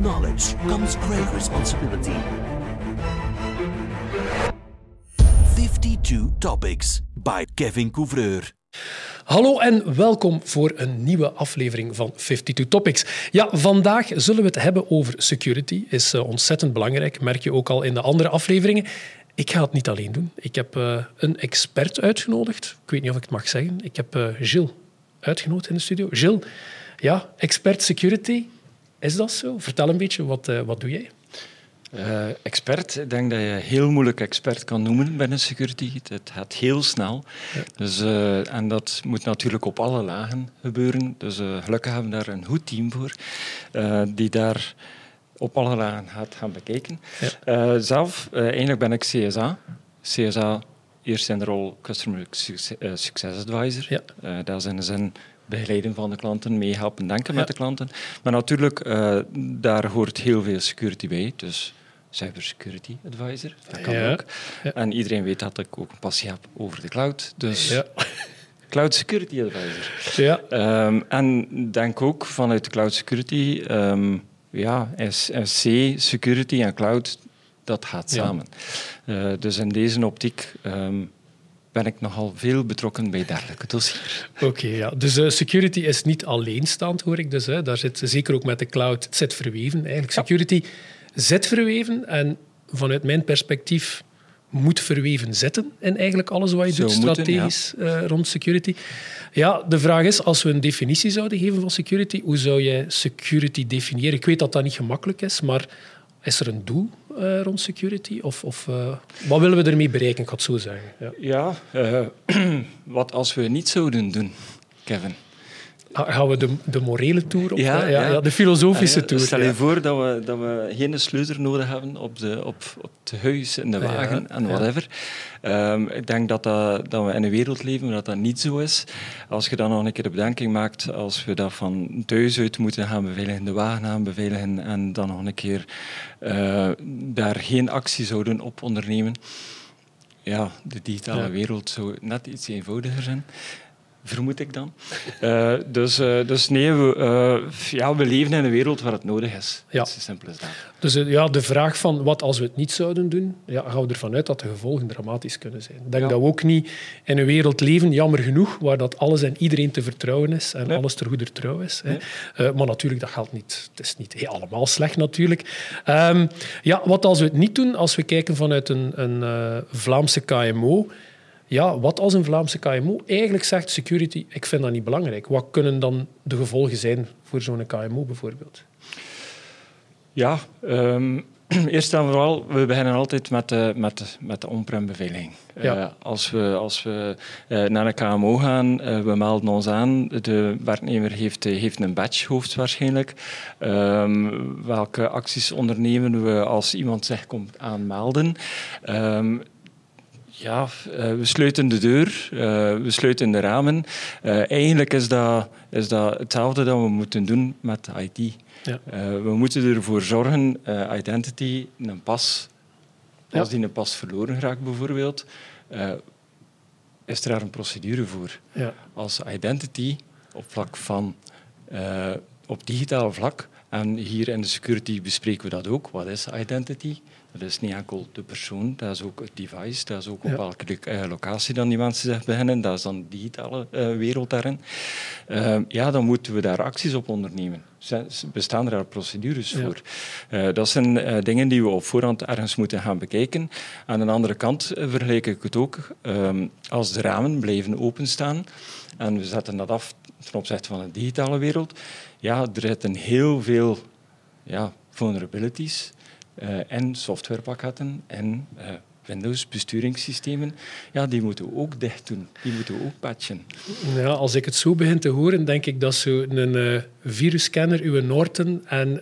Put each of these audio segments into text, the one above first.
knowledge comes great responsibility. 52 Topics by Kevin Couvreur. Hallo en welkom voor een nieuwe aflevering van 52 Topics. Ja, vandaag zullen we het hebben over security. Is uh, ontzettend belangrijk, merk je ook al in de andere afleveringen. Ik ga het niet alleen doen. Ik heb uh, een expert uitgenodigd. Ik weet niet of ik het mag zeggen. Ik heb uh, Gilles uitgenodigd in de studio. Gilles, ja, expert security. Is dat zo? Vertel een beetje, wat, wat doe jij? Uh, expert, ik denk dat je heel moeilijk expert kan noemen binnen security. Het gaat heel snel. Ja. Dus, uh, en dat moet natuurlijk op alle lagen gebeuren. Dus uh, gelukkig hebben we daar een goed team voor, die daar op alle lagen gaat gaan bekijken. Ja. zelf, eigenlijk ben ik CSA. CSA, eerst in de rol Customer Success Advisor. Ja. dat is in de zin begeleiden van de klanten, meehelpen denken met de klanten. Maar natuurlijk, daar hoort heel veel security bij. Dus cybersecurity advisor. Dat kan ook. En iedereen weet dat ik ook een passie heb over de cloud. Dus ja. cloud security advisor. Ja. Um, en denk ook vanuit de cloud security, um, ja, SC, security en cloud, dat gaat samen. Uh, dus in deze optiek um, ben ik nogal veel betrokken bij dergelijke dossiers. Oké, ja. Dus uh, security is niet alleenstaand, hoor ik dus. Hè. Daar zit zeker ook met de cloud, het zit verweven eigenlijk. Security zit verweven en vanuit mijn perspectief moet verweven zitten in eigenlijk alles wat je doet strategisch eh, rond security. Ja, de vraag is, als we een definitie zouden geven van security, hoe zou jij security definiëren? Ik weet dat dat niet gemakkelijk is, maar is er een doel uh, rond security? Of, of uh, wat willen we ermee bereiken, ik het zo zeggen. Ja, ja wat als we niet zouden doen, Kevin? Gaan we de, de morele tour op? Ja, ja, ja. de filosofische tour. Stel je voor dat we, dat we geen sleuter nodig hebben op, de, op, op het huis, in de wagen en whatever. Um, ik denk dat, dat, dat we in een wereld leven waar dat, dat niet zo is. Als je dan nog een keer de bedenking maakt, als we dat van thuis uit moeten gaan beveiligen, de wagen gaan beveiligen en dan nog een keer uh, daar geen actie zouden op ondernemen. Ja, de digitale wereld zou net iets eenvoudiger zijn vermoed ik dan. Uh, dus, uh, dus nee, we, uh, ja, we leven in een wereld waar het nodig is. Ja. is simpel als dat. Dus ja, de vraag van wat als we het niet zouden doen, ja, gaan we ervan uit dat de gevolgen dramatisch kunnen zijn. Ik denk dat we ook niet in een wereld leven, jammer genoeg, waar dat alles en iedereen te vertrouwen is en alles ter goeder trouw is. Hè. maar natuurlijk, dat geldt niet. Het is niet hey, allemaal slecht natuurlijk. Um, ja, wat als we het niet doen, als we kijken vanuit een, een Vlaamse KMO ja, wat als een Vlaamse KMO eigenlijk zegt security, ik vind dat niet belangrijk. Wat kunnen dan de gevolgen zijn voor zo'n KMO bijvoorbeeld? Ja, um, eerst en vooral, we beginnen altijd met de, met, met de on-prem beveiliging. Ja. Uh, als we, als we uh, naar een KMO gaan, uh, we melden ons aan. De werknemer heeft, heeft een badge, hoofdwaarschijnlijk. Um, welke acties ondernemen we als iemand zich komt aanmelden? Um, ja, uh, we sluiten de deur, uh, we sluiten de ramen. Uh, eigenlijk is dat, is dat hetzelfde dat we moeten doen met IT. Ja. we moeten ervoor zorgen, identity, een pas, als die een pas verloren raakt bijvoorbeeld, is er daar een procedure voor. Ja. Als identity op vlak van, op digitaal vlak, en hier in de security bespreken we dat ook, wat is identity? Dat is niet enkel de persoon, dat is ook het device, dat is ook op welke eh, locatie dan die mensen zich beginnen, dat is dan de digitale uh, wereld daarin. Uh, ja, dan moeten we daar acties op ondernemen. Bestaan er daar procedures voor? Uh, dat zijn dingen die we op voorhand ergens moeten gaan bekijken. Aan de andere kant vergelijk ik het ook, ehm, als de ramen blijven openstaan en we zetten dat af ten opzichte van de digitale wereld, ja, er zitten heel veel ja, vulnerabilities uh, en softwarepakketten en uh, Windows-besturingssystemen, ja, die moeten we ook dicht doen. Die moeten we ook patchen. Ja, als ik het zo begin te horen, denk ik dat zo'n uh, virusscanner, uw Norton en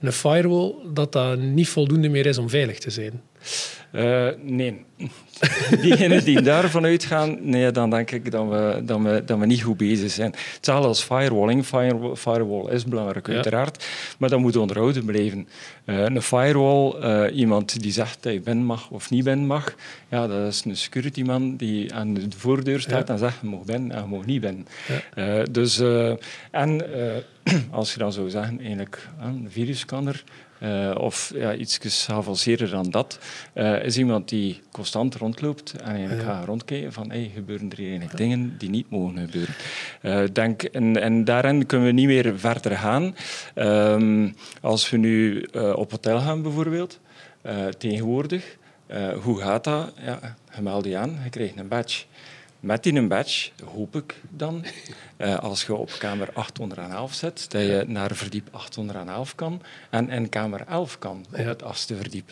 een firewall, dat dat niet voldoende meer is om veilig te zijn. Nee, diegenen die daarvan uitgaan, nee, dan denk ik dat we, dat, we, dat we niet goed bezig zijn. Hetzelfde als firewalling. Firewall, firewall is belangrijk, uiteraard, maar dat moet onderhouden blijven. Uh, een firewall, uh, iemand die zegt dat je binnen mag of niet binnen mag, ja, dat is een security man die aan de voordeur staat en zegt je mag binnen en je mag niet binnen. Ja. Dus, en als je dan zou zeggen, eigenlijk een virusscanner uh, of ja, iets geavanceerder dan dat, uh, is iemand die constant rondloopt en eigenlijk ja. gaat rondkijken van hey, gebeuren er eigenlijk dingen die niet mogen gebeuren. Uh, denk, en, en daarin kunnen we niet meer verder gaan. Um, als we nu op hotel gaan bijvoorbeeld, tegenwoordig, hoe gaat dat? Ja, je meldt je aan, je krijgt een badge. Met die een badge hoop ik dan, eh, als je op kamer 811 zit, dat je naar verdiep 811 kan en in kamer 11 kan, op het achtste verdiep.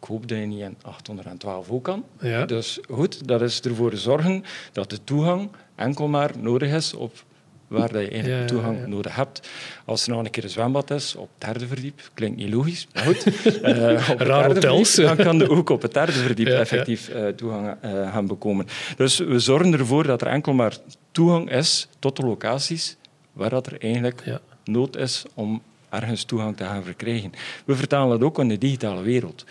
Ik hoop dat je niet in 812 ook kan. Ja. Dus goed, dat is ervoor zorgen dat de toegang enkel maar nodig is op waar dat je eigenlijk toegang nodig hebt. Als er nog een keer een zwembad is op het derde verdiep, klinkt niet logisch, maar goed. Uh, op Raar hotels. dan kan je ook op het derde verdiep effectief uh, toegang uh, gaan bekomen. Dus we zorgen ervoor dat er enkel maar toegang is tot de locaties waar dat er eigenlijk nood is om ergens toegang te gaan verkrijgen. We vertalen dat ook in de digitale wereld.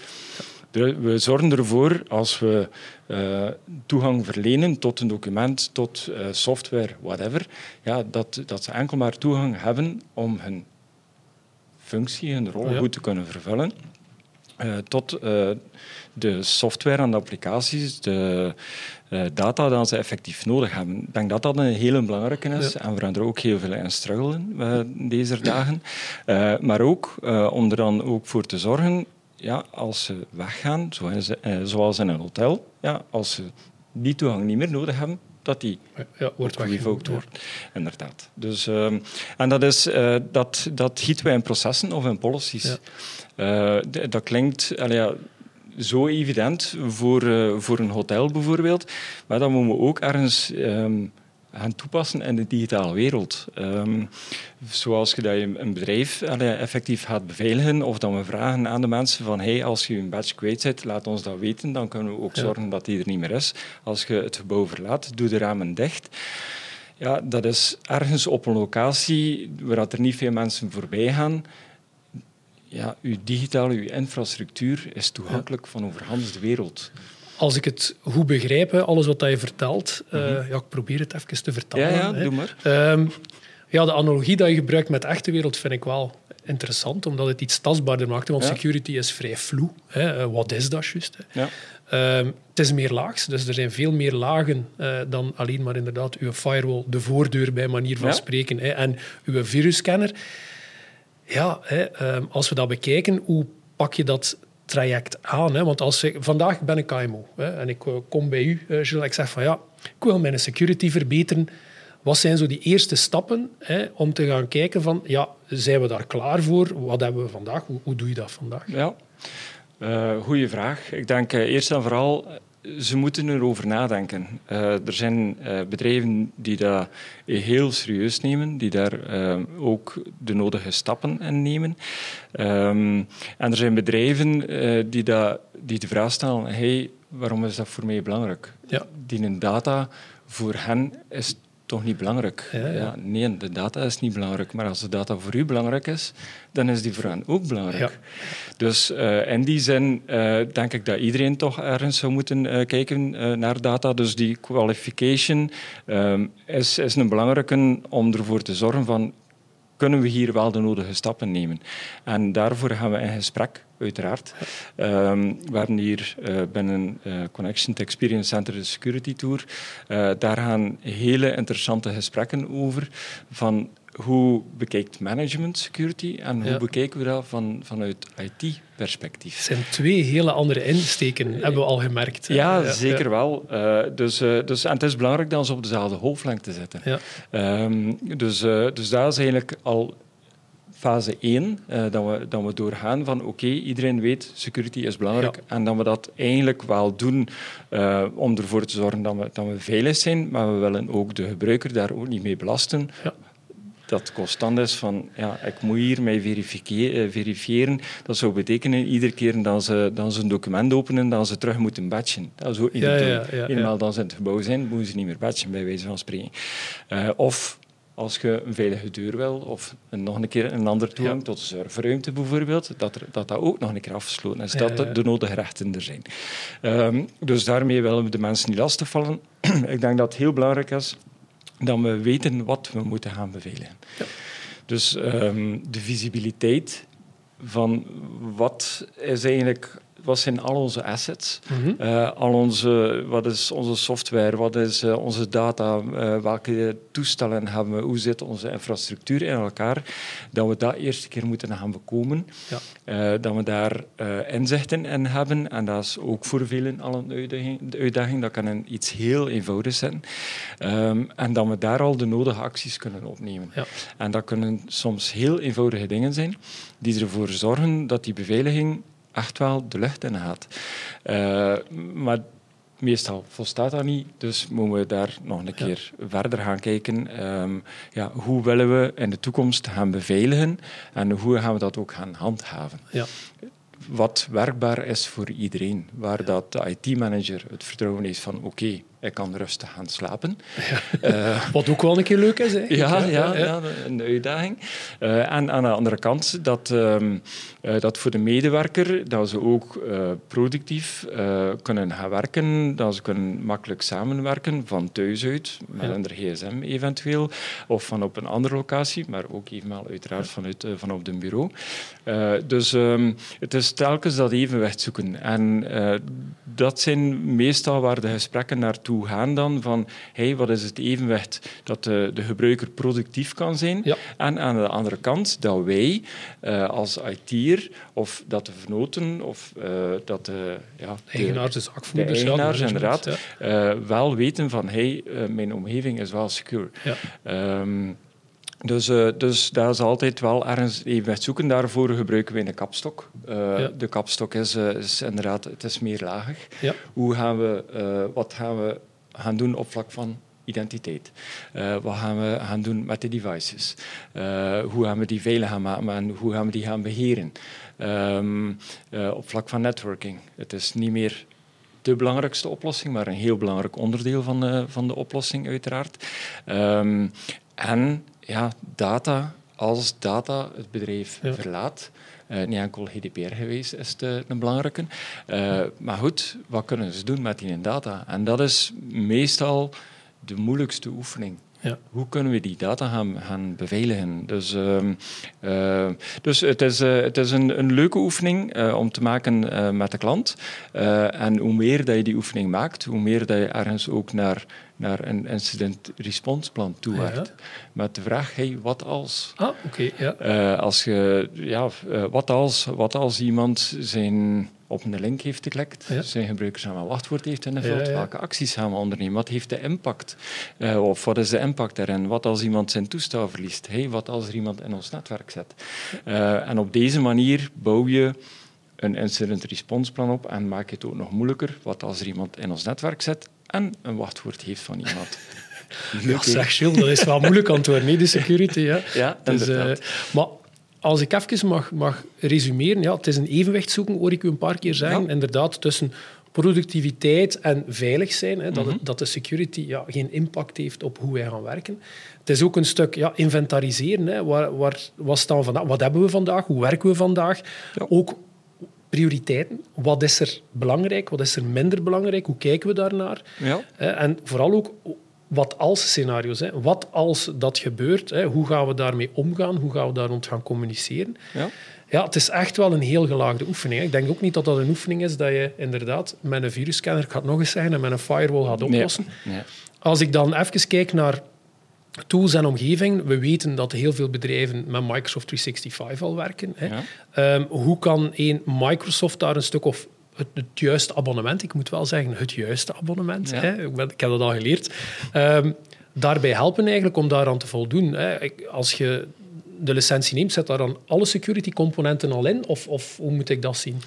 We zorgen ervoor, als we uh, toegang verlenen tot een document, tot uh, software, whatever, ja, dat, dat ze enkel maar toegang hebben om hun functie, hun rol goed te kunnen vervullen. Uh, tot de software en de applicaties, de data die ze effectief nodig hebben. Ik denk dat dat een hele belangrijke is en we gaan er ook heel veel in struggelen deze dagen. maar ook om er dan ook voor te zorgen ja, als ze weggaan, zoals, eh, zoals in een hotel, ja, als ze die toegang niet meer nodig hebben, dat die ja, wordt wordt. Inderdaad. Dus, uh, en dat, is, uh, dat, dat gieten wij in processen of in policies. Ja. Uh, dat klinkt ja, zo evident voor, voor een hotel bijvoorbeeld, maar dan moeten we ook ergens um, gaan toepassen in de digitale wereld. Um, zoals je dat je een bedrijf effectief gaat beveiligen, of dat we vragen aan de mensen van hey, als je een badge kwijt zit, laat ons dat weten, dan kunnen we ook zorgen dat die er niet meer is. Als je het gebouw verlaat, doe de ramen dicht. Ja, dat is ergens op een locatie waar er niet veel mensen voorbij gaan. Ja, uw digitale, uw infrastructuur is toegankelijk van overhand de wereld als ik het goed begrijp, alles wat je vertelt, uh, ja, ik probeer het even te vertalen. Ja, ja doe maar. Um, ja, de analogie die je gebruikt met de echte wereld vind ik wel interessant, omdat het iets tastbaarder maakt. Want security is vrij vloe. Uh, wat is dat juist? Ja. Um, het is meer laags, dus er zijn veel meer lagen uh, dan alleen maar inderdaad uw firewall, de voordeur bij manier van spreken, hè, en uw virusscanner. Ja, hè, um, als we dat bekijken, hoe pak je dat traject aan. Hè? Want als ik, vandaag ben ik KMO hè, en ik eh, kom bij u, uh, Gilles, ik zeg van ja, ik wil mijn security verbeteren. Wat zijn zo die eerste stappen hè, om te gaan kijken van, ja, zijn we daar klaar voor? Wat hebben we vandaag? Hoe, hoe doe je dat vandaag? Ja, uh, goeie vraag. Ik denk eerst en vooral ze moeten erover nadenken. Uh, er zijn uh, bedrijven die dat heel serieus nemen, die daar uh, ook de nodige stappen in nemen. Um, en er zijn bedrijven die, dat, die de vraag stellen: hey, waarom is dat voor mij belangrijk? Ja. Die data voor hen is toch niet belangrijk. Ja, ja. nee, de data is niet belangrijk. Maar als de data voor u belangrijk is, dan is die voor hen ook belangrijk. Dus uh, in die zin uh, denk ik dat iedereen toch ergens zou moeten uh, kijken naar data. Dus die qualification um, is, is een belangrijke om ervoor te zorgen van kunnen we hier wel de nodige stappen nemen. En daarvoor gaan we in gesprek uiteraard. Um, we hebben hier uh, binnen uh, Connection to Experience Center de Security Tour. Uh, daar gaan hele interessante gesprekken over van hoe bekijkt management security en hoe bekijken we dat van, vanuit IT-perspectief? Het zijn twee hele andere insteken, hebben we al gemerkt. Ja, ja zeker wel. Uh, dus, dus, en het is belangrijk dat ze op dezelfde golflengte zitten. Ja. Um, dus, dus dat is eigenlijk al fase 1, uh, dat, we, dat we doorgaan van oké, okay, iedereen weet security is belangrijk en dat we dat eigenlijk wel doen uh, om ervoor te zorgen dat we, dat we veilig zijn, maar we willen ook de gebruiker daar ook niet mee belasten. Ja. dat constant is van ja, ik moet hier mij verifiëren, verifiëren. Dat zou betekenen iedere keer dat ze, dat ze een document openen, dat ze terug moeten batchen. Dat is ook niet ja, ja, Eenmaal dat ze in het gebouw zijn, moeten ze niet meer batchen, bij wijze van spreken. Uh, of als je een veilige deur wil of nog een keer een ander toegang tot de serverruimte bijvoorbeeld, dat, er, dat dat ook nog een keer afgesloten is, dat de nodige rechten er zijn. Um, dus daarmee willen we de mensen niet lastigvallen. Ik denk dat het heel belangrijk is dat we weten wat we moeten gaan beveiligen. Dus um, de visibiliteit van wat is eigenlijk wat zijn al onze assets? Mhm. Eh, al onze, wat is onze software? Wat is uh, onze data? Uh, welke toestellen hebben we? Hoe zit onze infrastructuur in elkaar? Dat we dat eerst een keer moeten gaan bekomen. Ja. dat we daar inzichten in hebben. En dat is ook voor velen al een uitdaging. De uitdaging. Dat kan een iets heel eenvoudig zijn. Um, en dat we daar al de nodige acties kunnen opnemen. Ja. En dat kunnen soms heel eenvoudige dingen zijn die ervoor zorgen dat die beveiliging echt wel de lucht in gaat. Uh, maar meestal volstaat dat niet, dus moeten we daar nog een keer verder gaan kijken. Um, ja, hoe willen we in de toekomst gaan beveiligen en hoe gaan we dat ook gaan handhaven? Ja wat werkbaar is voor iedereen. Waar dat de IT-manager het vertrouwen heeft van oké, ik kan rustig gaan slapen. Uh, Wat ook wel een keer leuk is. Hè? Ja, ja, ja, een uitdaging. Uh, en aan de andere kant dat, um, uh, dat voor de medewerker dat ze ook productief kunnen gaan werken, dat ze kunnen makkelijk samenwerken van thuis uit, met een gsm eventueel, of van op een andere locatie, maar ook evenmaal uiteraard vanuit, van op een bureau. dus um, het is telkens dat evenwicht zoeken. En dat zijn meestal waar de gesprekken naartoe naartoe gaan dan van hey, wat is het evenwicht dat de, de gebruiker productief kan zijn? En aan de andere kant dat wij uh, als IT'er of dat de vernoten of uh, dat de, ja, de eigenaars, de eigenaars inderdaad, uh, wel weten van hey, mijn omgeving is wel secure. Um, dus, uh, dus dat is altijd wel ergens even zoeken. Daarvoor gebruiken we een kapstok. Uh, De kapstok is, uh, is, inderdaad het is meerlagig. Ja. Hoe gaan we, wat gaan we gaan doen op vlak van identiteit? wat gaan we gaan doen met de devices? hoe gaan we die veilig gaan maken en hoe gaan we die gaan beheren? Um, op vlak van networking. Het is niet meer de belangrijkste oplossing, maar een heel belangrijk onderdeel van de, van de oplossing uiteraard. Um, en ja, data, als data het bedrijf verlaat, uh, niet enkel GDPR geweest is de, een belangrijke. Uh, maar goed, wat kunnen ze doen met die data? En dat is meestal de moeilijkste oefening. Ja. Hoe kunnen we die data gaan, gaan beveiligen? Dus, uh, dus het is, uh, het is een, een leuke oefening uh, om te maken met de klant. en hoe meer dat je die oefening maakt, hoe meer dat je ergens ook naar, naar een incident response plan toe werkt. Met de vraag, hey, wat als? Ah, oké. ja. als je, ja, wat als, wat als iemand zijn op een link heeft geklikt, ja. zijn gebruikersnaam en wachtwoord heeft invuld, ja, welke acties gaan we ondernemen, wat heeft de impact, uh, of wat is de impact daarin, wat als iemand zijn toestel verliest, hey, wat als er iemand in ons netwerk zet. Uh, en op deze manier bouw je een incident response plan op en maak je het ook nog moeilijker, wat als er iemand in ons netwerk zet en een wachtwoord heeft van iemand. Ja, zeg Gilles, dat is wel moeilijk antwoord, niet de security. Ja, ja dus, uh, maar als ik even mag, mag resumeren, ja, het is een evenwicht zoeken, hoor ik u een paar keer zeggen. Inderdaad, tussen productiviteit en veilig zijn. Hè, dat, mhm. dat de security ja, geen impact heeft op hoe wij gaan werken. Het is ook een stuk ja, inventariseren. Hè, waar, waar, wat, staan vandaag, wat hebben we vandaag? Hoe werken we vandaag? Ook prioriteiten. Wat is er belangrijk? Wat is er minder belangrijk? Hoe kijken we daarnaar? Ja. En vooral ook wat als scenario's. Hè. Wat als dat gebeurt? Hè. Hoe gaan we daarmee omgaan? Hoe gaan we daar rond gaan communiceren? Ja. Ja, het is echt wel een heel gelaagde oefening. Ik denk ook niet dat dat een oefening is dat je inderdaad met een virusscanner, ik ga het nog eens zeggen, en met een firewall gaat oplossen. Nee. Als ik dan even kijk naar tools en omgeving. We weten dat heel veel bedrijven met Microsoft 365 al werken. Hè. Ehm, hoe kan één Microsoft daar een stuk of het, juiste abonnement. Ik moet wel zeggen, het juiste abonnement. Hè? Ik, ik, heb dat al geleerd. Um, daarbij helpen eigenlijk om daaraan te voldoen. Hè? Als je de licentie neemt, zet daar dan alle security componenten al in? Of, of hoe moet ik dat zien?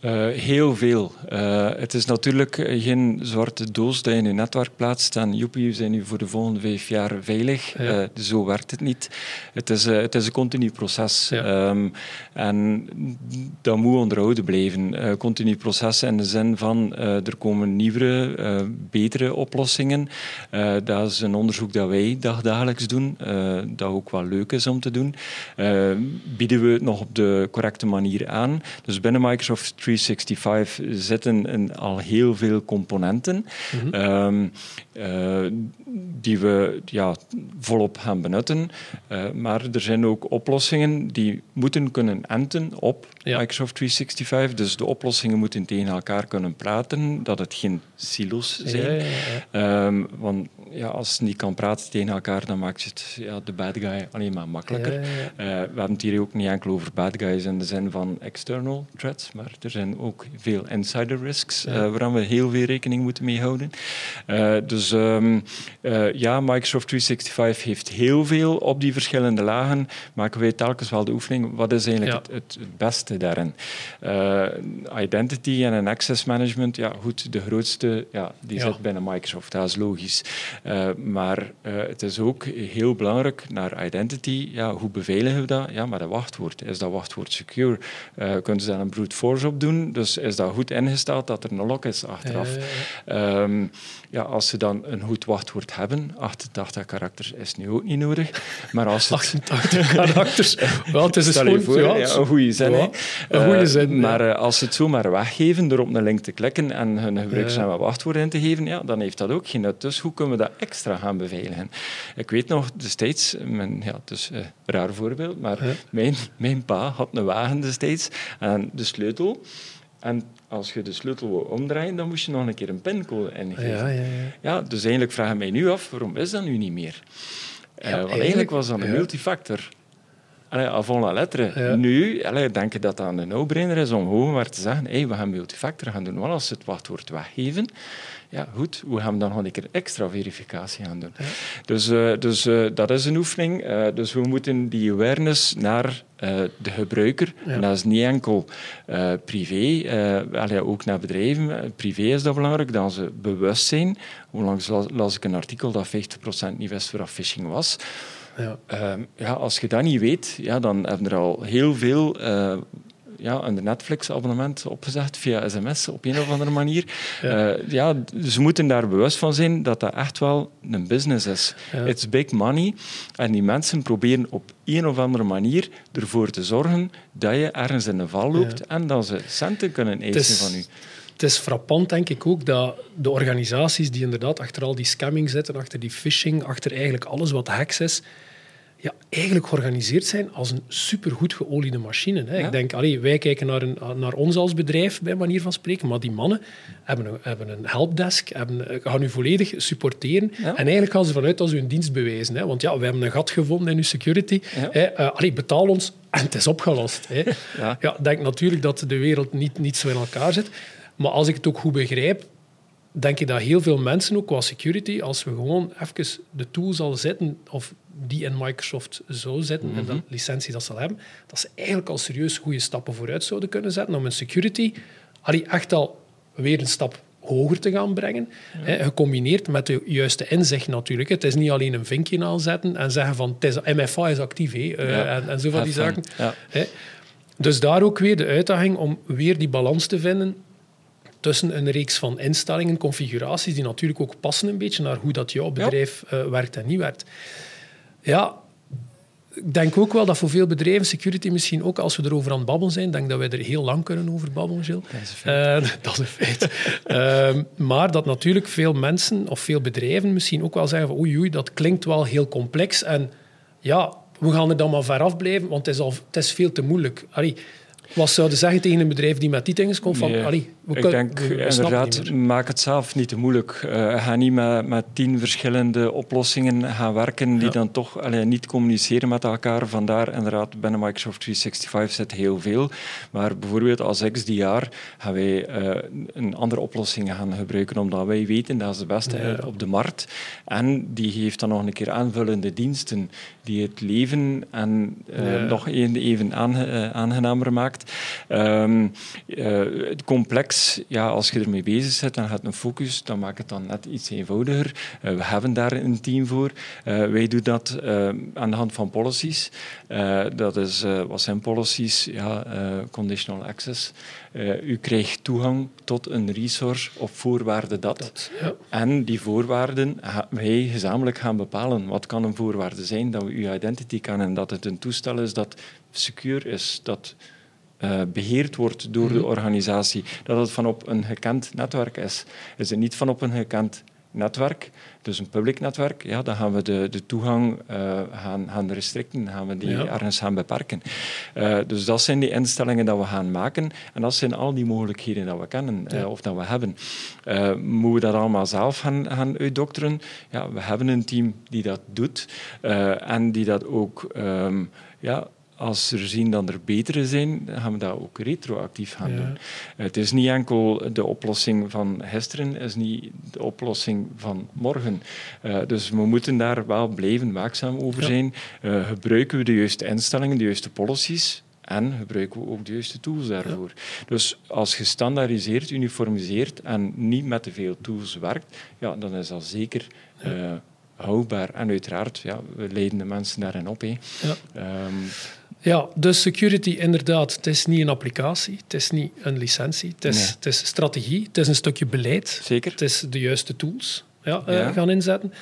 Uh, heel veel. Uh, het is natuurlijk geen zwarte doos dat je in je netwerk plaatst en joepie, we zijn nu voor de volgende vijf jaar veilig. Ja. Uh, zo werkt het niet. Het is, het is een continu proces. Ja. Um, en dat moet onderhouden blijven. continu proces in de zin van er komen nieuwere, betere oplossingen. dat is een onderzoek dat wij dagdagelijks doen, dat ook wel leuk is om te doen. bieden we het nog op de correcte manier aan? Dus binnen Microsoft 365 zitten in al heel veel componenten mm -hmm. uh, die we ja, volop gaan benutten. Uh, maar er zijn ook oplossingen die moeten kunnen enten op ja. Microsoft 365. Dus de oplossingen moeten tegen elkaar kunnen praten, dat het geen silos zijn. Ja, um, want ja, als het niet kan praten tegen elkaar, dan maakt het ja, de bad guy alleen maar makkelijker. Uh, we hebben het hier ook niet enkel over bad guys in de zin van external threats, maar er zijn ook veel insider risks uh, waar we heel veel rekening moeten mee houden. Uh, dus um, ja, Microsoft 365 heeft heel veel op die verschillende lagen. Maken wij telkens wel de oefening, wat is eigenlijk het, het, het, beste daarin? identity en access management, ja goed, de grootste ja, die zit binnen Microsoft, dat is logisch. Uh, maar uh, het is ook heel belangrijk naar identity. Ja, hoe beveiligen we dat? Ja, maar dat wachtwoord. Is dat wachtwoord secure? Kunnen ze daar een brute force op doen? Dus is dat goed ingesteld dat er een lock is achteraf? Um, ja, als ze dan een goed wachtwoord hebben, 88 karakters is nu ook niet nodig. Maar als het... 88 karakters? Wel, het is dus gewoon... Voor, ja, ja, een goede zin. Ja, een goede zin. Uh, maar uh, als ze het zomaar weggeven door op een link te klikken en hun gebruikersnaam en wachtwoord in te geven, ja, dan heeft dat ook geen nut. Dus hoe kunnen we dat extra gaan beveiligen? Ik weet nog destijds, mijn, ja, het is een raar voorbeeld, maar mijn, mijn pa had een wagen destijds en de sleutel en als je de sleutel wil omdraaien, dan moest je nog een keer een pincode ingeven. Ja, ja, ja. ja, dus eigenlijk vraag ik mij nu af, waarom is dat nu niet meer? Ja, uh, want eigenlijk was dat een multifactor. Allee, avant la lettre. Nu allee, denk je dat dat een no-brainer is om gewoon maar te zeggen hey, we gaan multifactor gaan doen. Wel als ze het wachtwoord weggeven, ja, goed, we gaan dan nog een keer extra verificatie gaan doen. Ja. Dus, uh, dus uh, dat is een oefening. Uh, dus we moeten die awareness naar de gebruiker, ja. en dat is niet enkel privé, allee, ook naar bedrijven. Privé is dat belangrijk, dat ze bewust zijn. Onlangs las, las ik een artikel dat 50% niet wist wat phishing was. Ja. Uh, ja, als je dat niet weet, ja, dan hebben er al heel veel uh, ja, een Netflix-abonnement opgezegd via sms op een of andere manier. Ja. Uh, ja, ze moeten daar bewust van zijn dat dat echt wel een business is. Ja. It's big money. En die mensen proberen op een of andere manier ervoor te zorgen dat je ergens in de val loopt en dat ze centen kunnen eisen van u. Het is frappant, denk ik ook, dat de organisaties die inderdaad achter al die scamming zitten, achter die phishing, achter eigenlijk alles wat hacks is, ja, eigenlijk georganiseerd zijn als een supergoed geoliede machine. Hè. Ik denk, allee, wij kijken naar, een, naar ons als bedrijf, bij manier van spreken, maar die mannen hebben een, hebben een helpdesk, hebben, gaan u volledig supporteren. En eigenlijk gaan ze vanuit als u een dienst bewijzen. Hè. Want ja, we hebben een gat gevonden in uw security. Hè. Uh, allee, betaal ons en het is opgelost. Hè. Ja. ik denk natuurlijk dat de wereld niet, niet zo in elkaar zit. Maar als ik het ook goed begrijp, denk ik dat heel veel mensen ook qua security, als we gewoon even de tools al zetten, of die in Microsoft zo zetten, en de mhm. licentie dat ze al hebben, dat ze eigenlijk al serieus goede stappen vooruit zouden kunnen zetten om hun security allee, echt al weer een stap hoger te gaan brengen. Hè, gecombineerd met de juiste inzicht natuurlijk. Het is niet alleen een vinkje aanzetten en zeggen van het is, MFA is actief hè, uh, en, en, zo van die zaken. Hè. Dus daar ook weer de uitdaging om weer die balans te vinden tussen een reeks van instellingen, configuraties, die natuurlijk ook passen een beetje naar hoe dat jouw bedrijf ja. uh, werkt en niet werkt. Ja, ik denk ook wel dat voor veel bedrijven security misschien ook, als we erover aan het babbelen zijn, denk dat wij er heel lang kunnen over babbelen, Gilles. Dat is een feit. Uh, dat is een feit. uh, maar dat natuurlijk veel mensen of veel bedrijven misschien ook wel zeggen van oei, oei, dat klinkt wel heel complex en ja, we gaan er dan maar ver af want het is, al, het is veel te moeilijk. Allee, wat zouden zeggen tegen een bedrijf die met die dingen komt? Van, allee, ik denk inderdaad, maak het zelf niet te moeilijk. Uh, ga niet met, met tien verschillende oplossingen gaan werken die dan toch allee, niet communiceren met elkaar. Vandaar inderdaad, binnen Microsoft 365 zit heel veel. Maar bijvoorbeeld als XDR gaan wij uh, een andere oplossing gaan gebruiken, omdat wij weten dat is de beste op de markt. En die geeft dan nog een keer aanvullende diensten die het leven en, uh, nog even aangenamer maakt. Um, het complex, ja, als je ermee bezig bent, dan gaat een focus, dan maakt het dan net iets eenvoudiger. Uh, we hebben daar een team voor. Uh, wij doen dat uh, aan de hand van policies. dat is, wat zijn policies? Ja, conditional access. u krijgt toegang tot een resource op voorwaarde dat. dat ja. En die voorwaarden wij gezamenlijk gaan bepalen. Wat kan een voorwaarde zijn? Dat we uw identity kan en dat het een toestel is dat secure is, dat uh, beheerd wordt door de mhm. organisatie, dat het van op een gekend netwerk is. Is het niet van op een gekend netwerk, dus een public netwerk, ja, dan gaan we de, de toegang uh, gaan, gaan restricten, gaan we die ergens gaan beperken. Uh, dus dat zijn die instellingen dat we gaan maken en dat zijn al die mogelijkheden dat we kennen of dat we hebben. moeten we dat allemaal zelf gaan, gaan uitdokteren? Ja, we hebben een team die dat doet en die dat ook um, ja, als we zien dat er betere zijn, dan gaan we dat ook retroactief gaan doen. Het is niet enkel de oplossing van gisteren, het is niet de oplossing van morgen. Uh, dus we moeten daar wel blijven waakzaam over zijn. Uh, gebruiken we de juiste instellingen, de juiste policies, en gebruiken we ook de juiste tools daarvoor. Dus als je standaardiseert, uniformiseert en niet met te veel tools werkt, ja, dan is dat zeker uh, houdbaar. En uiteraard, ja, we leiden de mensen daarin op. Hè. Ja. Um, ja, dus security inderdaad, het is niet een applicatie, het is niet een licentie, het is, het is strategie, het is een stukje beleid. Zeker. Het is de juiste tools ja, eh, gaan inzetten.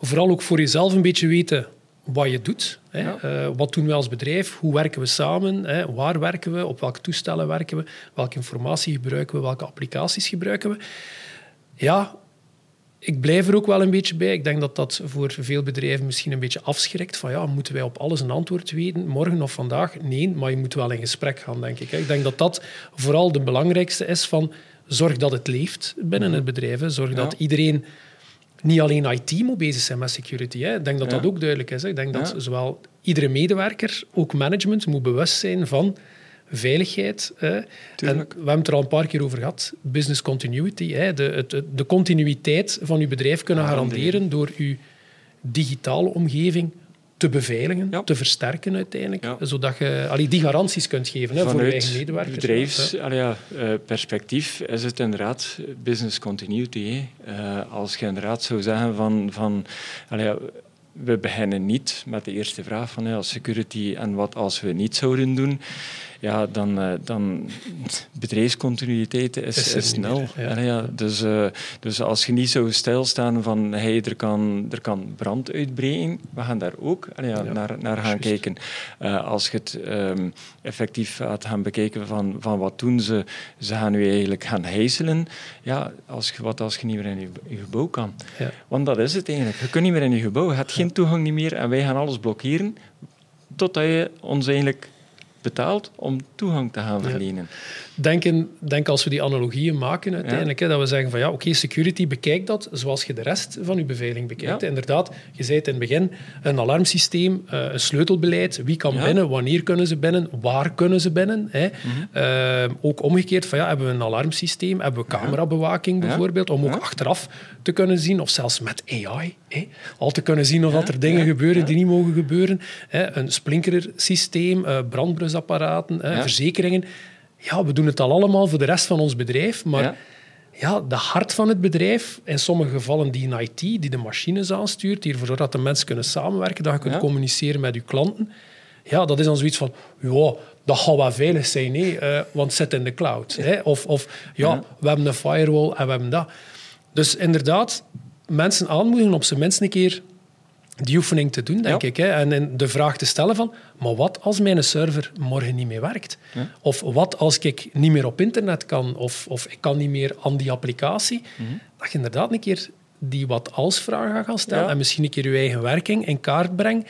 Vooral ook voor jezelf een beetje weten wat je doet. Hè. Uh, wat doen we als bedrijf? Hoe werken we samen? Hè? Waar werken we? Op welke toestellen werken we? Welke informatie gebruiken we? Welke applicaties gebruiken we? Ja, ik blijf er ook wel een beetje bij. Ik denk dat dat voor veel bedrijven misschien een beetje afschrikt. Van ja, moeten wij op alles een antwoord weten, morgen of vandaag? Nee, maar je moet wel in gesprek gaan, denk ik. Ik denk dat dat vooral de belangrijkste is van zorg dat het leeft binnen het bedrijf. Zorg dat iedereen niet alleen IT moet bezig zijn met security. Hè. Ik denk dat dat ook duidelijk is. Ik denk dat zowel iedere medewerker, ook management, moet bewust zijn van veiligheid. en we hebben het er al een paar keer over gehad. Business continuity. Hè, de, het, de continuïteit van uw bedrijf kunnen garanderen door uw digitale omgeving te beveiligen, te versterken uiteindelijk, zodat je allee, die garanties kunt geven hè, voor je eigen medewerkers. bedrijfsperspectief is het inderdaad business continuity. Uh, als je inderdaad zou zeggen van, van allee, we beginnen niet met de eerste vraag van ja, security en wat als we niet zouden doen ja, dan, uh, dan bedrijfscontinuïteit is, is, snel. Ja. ja. dus, uh, dus als je niet zo stilstaan van hey, er, kan, er kan brand uitbreken, we gaan daar ook ja, naar, naar gaan kijken. Uh, als je het um, effectief gaat gaan bekijken van, van wat doen ze, ze gaan nu eigenlijk gaan hijselen. Ja, als je, wat als je niet meer in je, je gebouw kan? Want dat is het eigenlijk. Je kunt niet meer in je gebouw, je hebt geen toegang niet meer en wij gaan alles blokkeren totdat je ons eigenlijk betaalt om toegang te gaan verlenen. Denken, denk als we die analogieën maken uiteindelijk, hè, dat we zeggen van ja, oké, security, bekijk dat zoals je de rest van je beveiliging bekijkt. Inderdaad, je zei het in het begin, een alarmsysteem, uh, een sleutelbeleid, wie kan binnen, wanneer kunnen ze binnen, waar kunnen ze binnen. Hè. Mhm. Uh, ook omgekeerd van ja, hebben we een alarmsysteem, hebben we camerabewaking bijvoorbeeld, om ook achteraf te kunnen zien, of zelfs met AI, al te kunnen zien of dat er dingen gebeuren die niet mogen gebeuren. Hè. Een sprinklersysteem, uh, brandblusapparaten, verzekeringen ja, we doen het al allemaal voor de rest van ons bedrijf, maar ja. de hart van het bedrijf, in sommige gevallen die in IT, die de machines aanstuurt, die ervoor zorgt dat de mensen kunnen samenwerken, dat je kunt communiceren met je klanten, ja, dat is dan zoiets van, ja, dat gaat wel veilig zijn, nee, uh, want zit in de cloud. Hè? Of, of ja, we hebben een firewall en we hebben dat. Dus inderdaad, mensen aanmoedigen op zijn minst een keer die oefening te doen, denk ik. Hè? En, de vraag te stellen van, maar wat als mijn server morgen niet meer werkt? Of wat als ik niet meer op internet kan? Of, of ik kan niet meer aan die applicatie? Mhm. Dat je inderdaad een keer die wat als vraag gaat gaan stellen en misschien een keer je eigen werking in kaart brengt.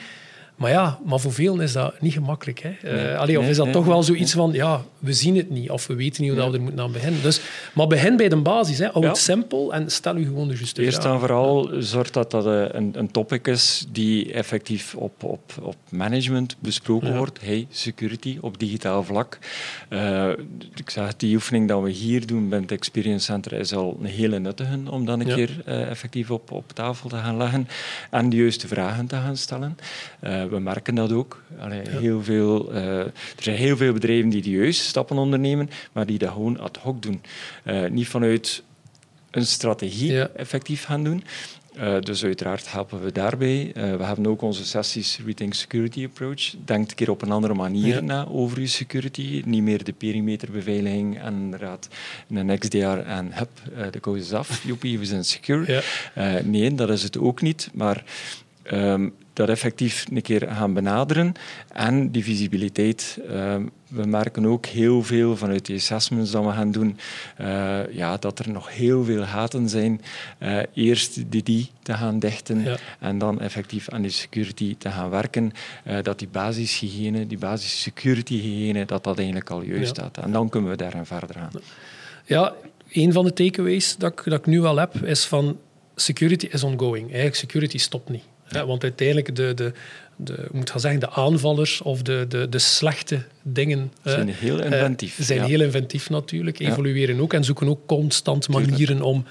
Maar ja, maar voor velen is dat niet gemakkelijk. Hè? Nee, allee, of is dat toch wel zoiets van, ja, we zien het niet of we weten niet hoe dat we er moeten aan beginnen. Dus, maar begin bij de basis. Hè. Hou het simpel en stel u gewoon de juiste Eerst en vooral zorg dat dat een, een topic is die effectief op, op, op management besproken wordt. Hey, security op digitaal vlak. Uh, ik zeg, die oefening dat we hier doen bij het Experience Center is al een hele nuttige om dan een keer uh, effectief op, op tafel te gaan leggen en de juiste vragen te gaan stellen. Uh, we merken dat ook. Allee, heel veel, er zijn heel veel bedrijven die juiste stappen ondernemen, maar die dat gewoon ad hoc doen. niet vanuit een strategie effectief gaan doen. Uh, dus uiteraard helpen we daarbij. Uh, we hebben ook onze sessies Rethink Security Approach. Denk een keer op een andere manier ja. na over je security. Niet meer de perimeterbeveiliging en inderdaad een XDR en hup, uh, de code is af. Joepie, we zijn secure. Ja. nee, dat is het ook niet. Maar um, dat effectief een keer gaan benaderen. En die visibiliteit. Uh, we merken ook heel veel vanuit die assessments dat we gaan doen, uh, ja, dat er nog heel veel gaten zijn. Uh, eerst die, die te gaan dichten en dan effectief aan die security te gaan werken. Uh, dat die basishygiëne, die basis security hygiëne, dat dat eigenlijk al juist ja. staat. En dan kunnen we daar verder gaan. Ja, een van de takeaways dat ik, dat ik nu al heb, is van security is ongoing. Eigenlijk, security stopt niet. Ja, want uiteindelijk de, de, de, moet gaan zeggen, de aanvallers of de, de, de slechte dingen zijn heel inventief. Uh, zijn heel inventief natuurlijk, evolueren ook en zoeken ook constant manieren om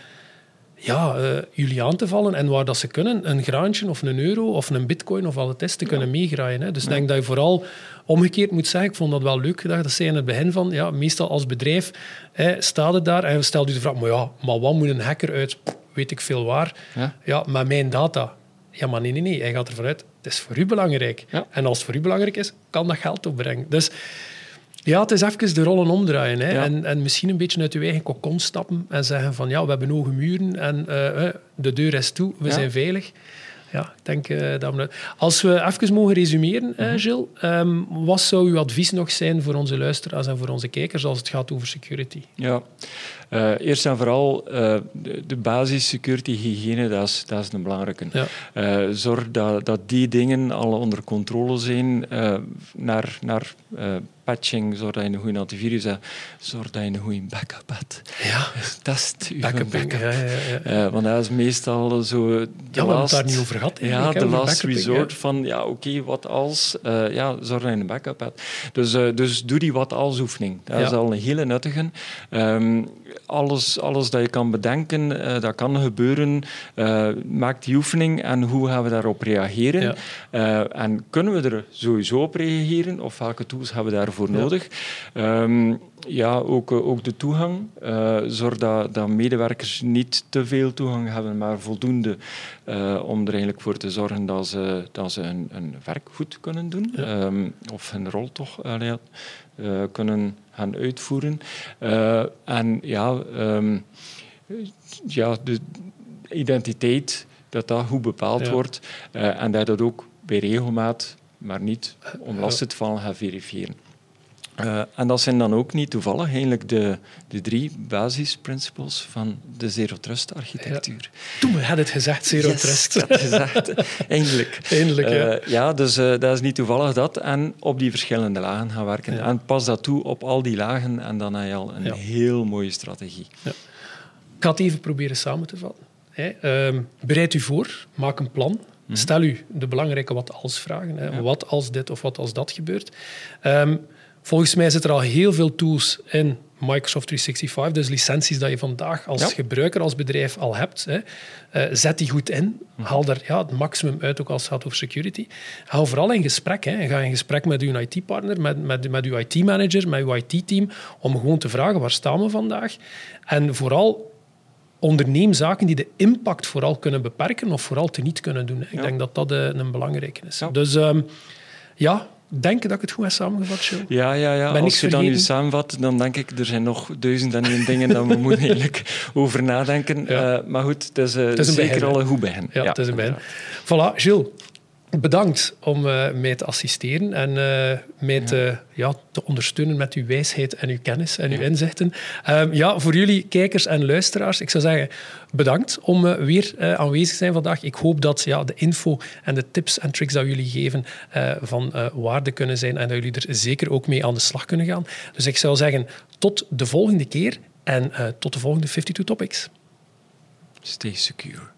ja, uh, jullie aan te vallen. En waar dat ze kunnen, een graantje of een euro of een bitcoin of wat het is, te kunnen meegraaien. Hè. Dus ik denk dat je vooral omgekeerd moet zeggen, ik vond dat wel leuk dat zei in het begin van, ja, meestal als bedrijf hè, staat het daar en stelt u de vraag, maar ja, maar wat moet een hacker uit, weet ik veel waar, ja, ja maar mijn data ja, maar nee, nee, nee. Hij gaat ervan uit, het is voor u belangrijk. En als het voor u belangrijk is, kan dat geld opbrengen. Dus ja, het is even de rollen omdraaien. Hè. En, en misschien een beetje uit uw eigen kokon stappen en zeggen van ja, we hebben hoge muren en uh, de deur is toe, we zijn veilig. Ja, ik denk uh, dat we... Als we even mogen resumeren, uh, Gilles, um, wat zou uw advies nog zijn voor onze luisteraars en voor onze kijkers als het gaat over security? Ja, uh, eerst en vooral de, de basis security hygiëne, dat is, dat is een belangrijke. Ja. Zorg dat, dat die dingen al onder controle zijn naar, naar patching, zorg dat je een goede antivirus hebt, zorg dat je een goede backup hebt. Ja. Test je backup. backup. Ja, ja, ja. want dat is meestal zo... De ja, we hebben het daar niet over gehad. Ja, de last resort van, ja, oké, okay, wat als... ja, zorg dat je een backup hebt. Dus, dus doe die wat als oefening. Dat is al een hele nuttige. Um, alles, alles dat je kan bedenken, dat kan gebeuren. Maak die oefening en hoe gaan we daarop reageren? En kunnen we er sowieso op reageren? Of welke tools hebben we daarvoor ja. nodig? Um, ja, ook, ook de toegang. zorg dat, dat medewerkers niet te veel toegang hebben, maar voldoende om er eigenlijk voor te zorgen dat ze, dat ze hun, hun werk goed kunnen doen. Ja. Um, of hun rol toch kunnen gaan uitvoeren. Uh, en ja, um, ja, de identiteit, dat dat goed bepaald ja. wordt uh, en dat dat ook bij regelmaat, maar niet onlastend van gaan verifiëren. Uh, en dat zijn dan ook niet toevallig eigenlijk de, de drie basisprinciples van de Zero Trust architectuur. Ja. Toen hadden het gezegd, Zero yes, Trust. Dat gezegd, eindelijk. Eindelijk, ja. Uh, ja, dus uh, dat is niet toevallig dat. En op die verschillende lagen gaan werken. Ja. En pas dat toe op al die lagen en dan heb je al een ja. heel mooie strategie. Ik ga het even proberen samen te vatten. Hey, um, bereid u voor, maak een plan. Mm-hmm. Stel u de belangrijke wat-als-vragen. Wat als dit of wat als dat gebeurt. Um, Volgens mij zitten er al heel veel tools in Microsoft 365, dus licenties dat je vandaag als ja. gebruiker, als bedrijf al hebt. Hè. Uh, zet die goed in. Mhm. Haal er ja, het maximum uit, ook als het gaat over security. Hou vooral in gesprek. Hè. Ga in gesprek met uw IT-partner, met, met, met uw IT-manager, met uw IT-team, om gewoon te vragen waar staan we vandaag. En vooral onderneem zaken die de impact vooral kunnen beperken of vooral te niet kunnen doen. Ik ja. denk dat dat uh, een belangrijke is. Ja. Dus um, ja, denk dat ik het goed heb samengevat, Joe. Ja, ja, ja. Ben als je dan nu samenvat, dan denk ik, er zijn nog duizend en één dingen dat we moeten eigenlijk over nadenken. Ja. Uh, maar goed, het is, uh, het is zeker begin, al een goed begin. Ja, ja, het is een begin. Voilà, Gilles. Bedankt om uh, mij te assisteren en uh, mij te, ja, te ondersteunen met uw wijsheid en uw kennis en uw inzichten. Um, ja, voor jullie kijkers en luisteraars, ik zou zeggen bedankt om uh, weer aanwezig te zijn vandaag. Ik hoop dat ja, de info en de tips en tricks dat jullie geven van waarde kunnen zijn en dat jullie er zeker ook mee aan de slag kunnen gaan. Dus ik zou zeggen tot de volgende keer en tot de volgende 52 Topics. Stay secure.